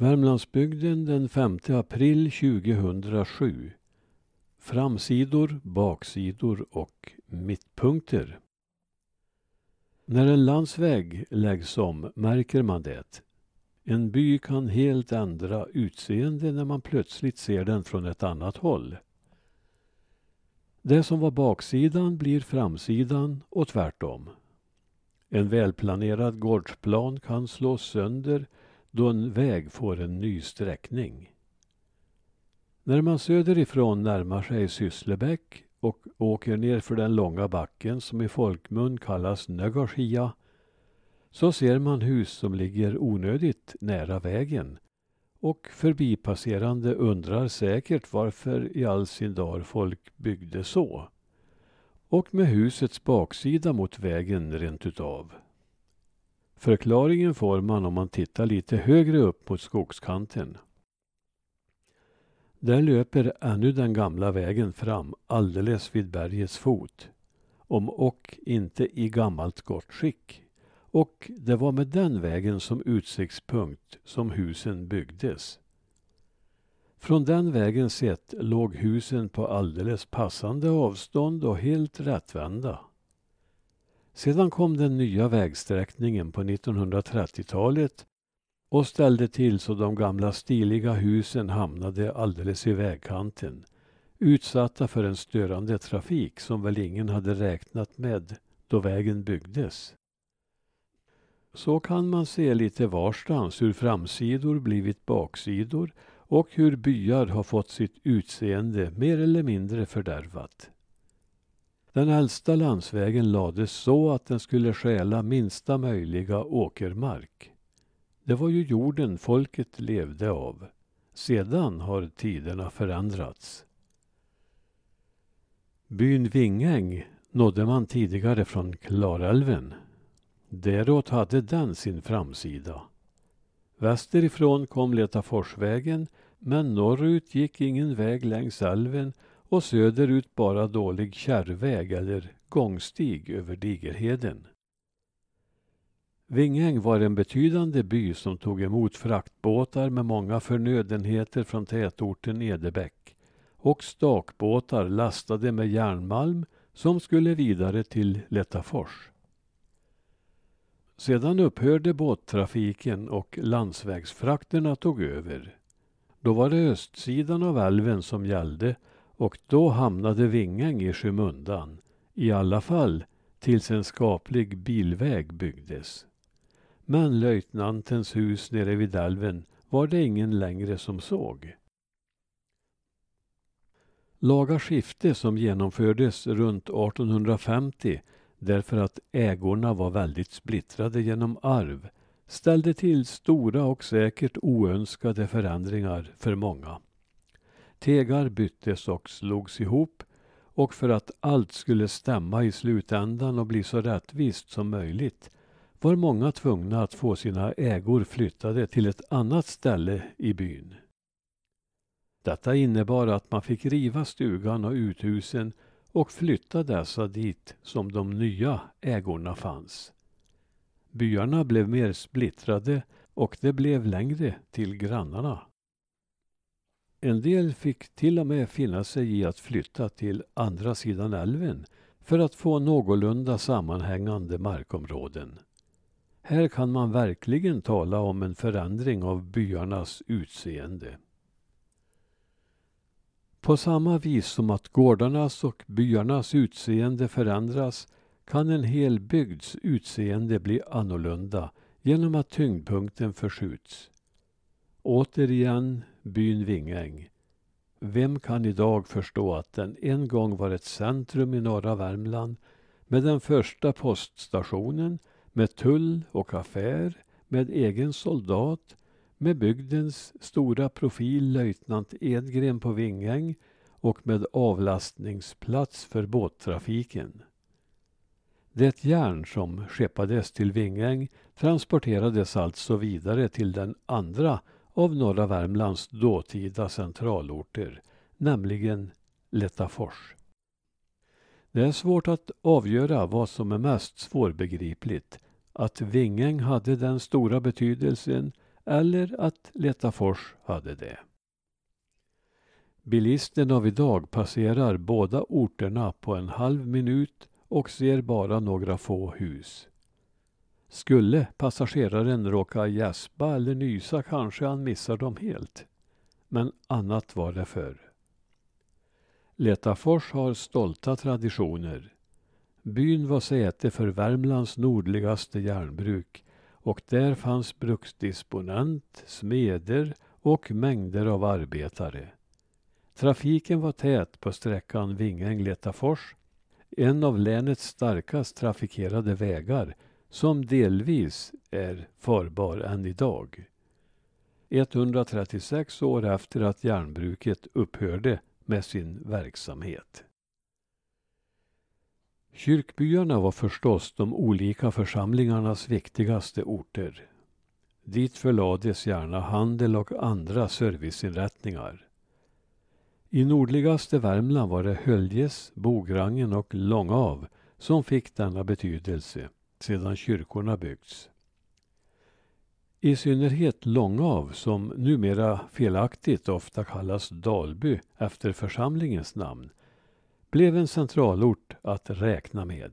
Värmlandsbygden den 5 april 2007. Framsidor, baksidor och mittpunkter. När en landsväg läggs om märker man det. En by kan helt ändra utseende när man plötsligt ser den från ett annat håll. Det som var baksidan blir framsidan och tvärtom. En välplanerad gårdsplan kan slås sönder då en väg får en ny sträckning. När man söderifrån närmar sig Sysslebäck och åker ner för den långa backen som i folkmun kallas Nögarskia så ser man hus som ligger onödigt nära vägen och förbipasserande undrar säkert varför i all sin dar folk byggde så. Och med husets baksida mot vägen rent utav. Förklaringen får man om man tittar lite högre upp mot skogskanten. Där löper ännu den gamla vägen fram alldeles vid bergets fot. Om och inte i gammalt gott skick. Och det var med den vägen som utsiktspunkt som husen byggdes. Från den vägen sett låg husen på alldeles passande avstånd och helt rättvända. Sedan kom den nya vägsträckningen på 1930-talet och ställde till så de gamla stiliga husen hamnade alldeles i vägkanten utsatta för en störande trafik som väl ingen hade räknat med då vägen byggdes. Så kan man se lite varstans hur framsidor blivit baksidor och hur byar har fått sitt utseende mer eller mindre fördärvat. Den äldsta landsvägen lades så att den skulle stjäla minsta möjliga åkermark. Det var ju jorden folket levde av. Sedan har tiderna förändrats. Byn Vingäng nådde man tidigare från Klarälven. Däråt hade den sin framsida. Västerifrån kom Letaforsvägen men norrut gick ingen väg längs älven och söderut bara dålig kärrväg eller gångstig över Digerheden. Vingäng var en betydande by som tog emot fraktbåtar med många förnödenheter från tätorten Edebäck och stakbåtar lastade med järnmalm som skulle vidare till Lättafors. Sedan upphörde båttrafiken och landsvägsfrakterna tog över. Då var det östsidan av älven som gällde och då hamnade Vingäng i skymundan. I alla fall tills en skaplig bilväg byggdes. Men löjtnantens hus nere vid älven var det ingen längre som såg. Laga skifte som genomfördes runt 1850 därför att ägorna var väldigt splittrade genom arv ställde till stora och säkert oönskade förändringar för många. Tegar byttes och slogs ihop och för att allt skulle stämma i slutändan och bli så rättvist som möjligt var många tvungna att få sina ägor flyttade till ett annat ställe i byn. Detta innebar att man fick riva stugan och uthusen och flytta dessa dit som de nya ägorna fanns. Byarna blev mer splittrade och det blev längre till grannarna. En del fick till och med finna sig i att flytta till andra sidan älven för att få någorlunda sammanhängande markområden. Här kan man verkligen tala om en förändring av byarnas utseende. På samma vis som att gårdarnas och byarnas utseende förändras kan en hel bygds utseende bli annorlunda genom att tyngdpunkten förskjuts. Återigen byn Vingäng. Vem kan idag förstå att den en gång var ett centrum i norra Värmland med den första poststationen, med tull och affär, med egen soldat, med bygdens stora profil löjtnant Edgren på Vingäng och med avlastningsplats för båttrafiken. Det järn som skeppades till Vingäng transporterades alltså vidare till den andra av norra Värmlands dåtida centralorter, nämligen Lettafors. Det är svårt att avgöra vad som är mest svårbegripligt, att Vingäng hade den stora betydelsen eller att Lettafors hade det. Bilisten av idag passerar båda orterna på en halv minut och ser bara några få hus. Skulle passageraren råka gäspa eller nysa kanske han missar dem helt. Men annat var det förr. Letafors har stolta traditioner. Byn var säte för Värmlands nordligaste järnbruk och där fanns bruksdisponent, smeder och mängder av arbetare. Trafiken var tät på sträckan Vingäng-Letafors, en av länets starkast trafikerade vägar som delvis är farbar än idag. 136 år efter att järnbruket upphörde med sin verksamhet. Kyrkbyarna var förstås de olika församlingarnas viktigaste orter. Dit förlades gärna handel och andra serviceinrättningar. I nordligaste Värmland var det Höljes, Bograngen och Långav som fick denna betydelse sedan kyrkorna byggts. I synnerhet Långav, som numera felaktigt ofta kallas Dalby efter församlingens namn, blev en centralort att räkna med.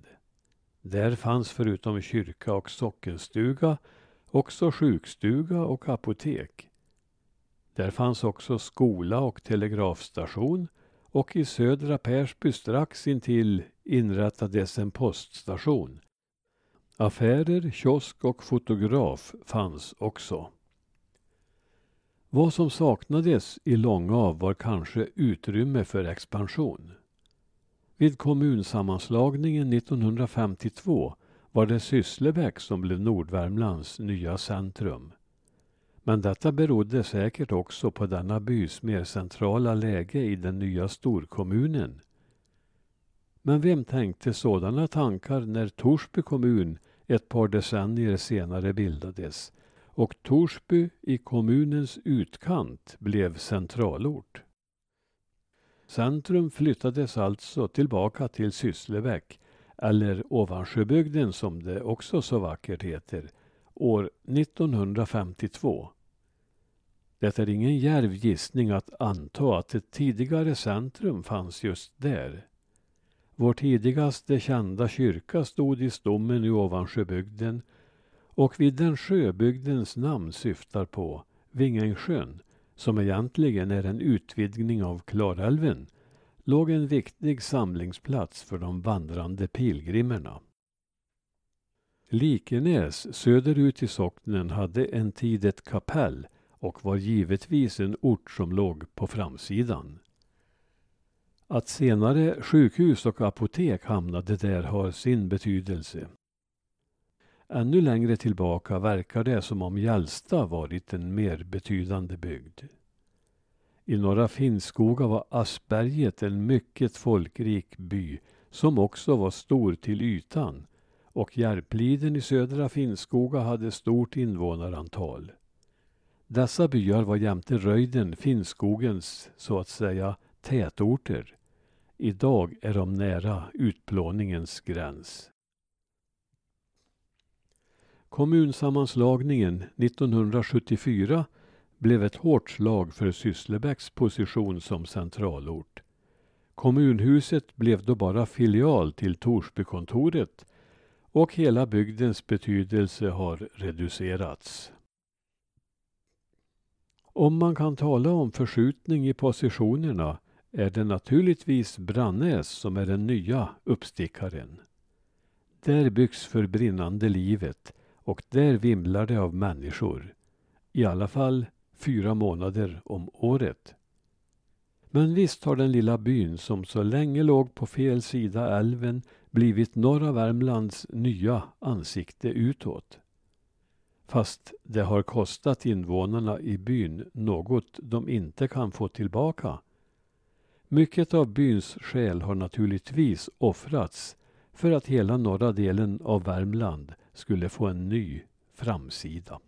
Där fanns förutom kyrka och sockenstuga också sjukstuga och apotek. Där fanns också skola och telegrafstation och i södra Persby strax intill inrättades en poststation. Affärer, kiosk och fotograf fanns också. Vad som saknades i Långav var kanske utrymme för expansion. Vid kommunsammanslagningen 1952 var det Sysslebäck som blev Nordvärmlands nya centrum. Men detta berodde säkert också på denna bys mer centrala läge i den nya storkommunen. Men vem tänkte sådana tankar när Torsby kommun ett par decennier senare bildades och Torsby i kommunens utkant blev centralort? Centrum flyttades alltså tillbaka till Sysslebäck, eller Ovansjöbygden som det också så vackert heter, år 1952. Det är ingen djärv gissning att anta att ett tidigare centrum fanns just där. Vår tidigaste kända kyrka stod i stommen i Ovansjöbygden och vid den sjöbygdens namn syftar på, Vingängssjön, som egentligen är en utvidgning av Klarälven, låg en viktig samlingsplats för de vandrande pilgrimerna. Likenäs söderut i socknen hade en tid ett kapell och var givetvis en ort som låg på framsidan. Att senare sjukhus och apotek hamnade där har sin betydelse. Ännu längre tillbaka verkar det som om Hjälsta varit en mer betydande bygd. I norra Finnskoga var Asperget en mycket folkrik by som också var stor till ytan och Järpliden i södra Finnskoga hade stort invånarantal. Dessa byar var jämte Röjden Finnskogens, så att säga, tätorter. Idag är de nära utplåningens gräns. Kommunsammanslagningen 1974 blev ett hårt slag för Sysslebäcks position som centralort. Kommunhuset blev då bara filial till Torsbykontoret och hela bygdens betydelse har reducerats. Om man kan tala om förskjutning i positionerna är det naturligtvis Brannäs som är den nya uppstickaren. Där byggs för brinnande livet och där vimlar det av människor. I alla fall fyra månader om året. Men visst har den lilla byn som så länge låg på fel sida älven blivit norra Värmlands nya ansikte utåt. Fast det har kostat invånarna i byn något de inte kan få tillbaka. Mycket av byns själ har naturligtvis offrats för att hela norra delen av Värmland skulle få en ny framsida.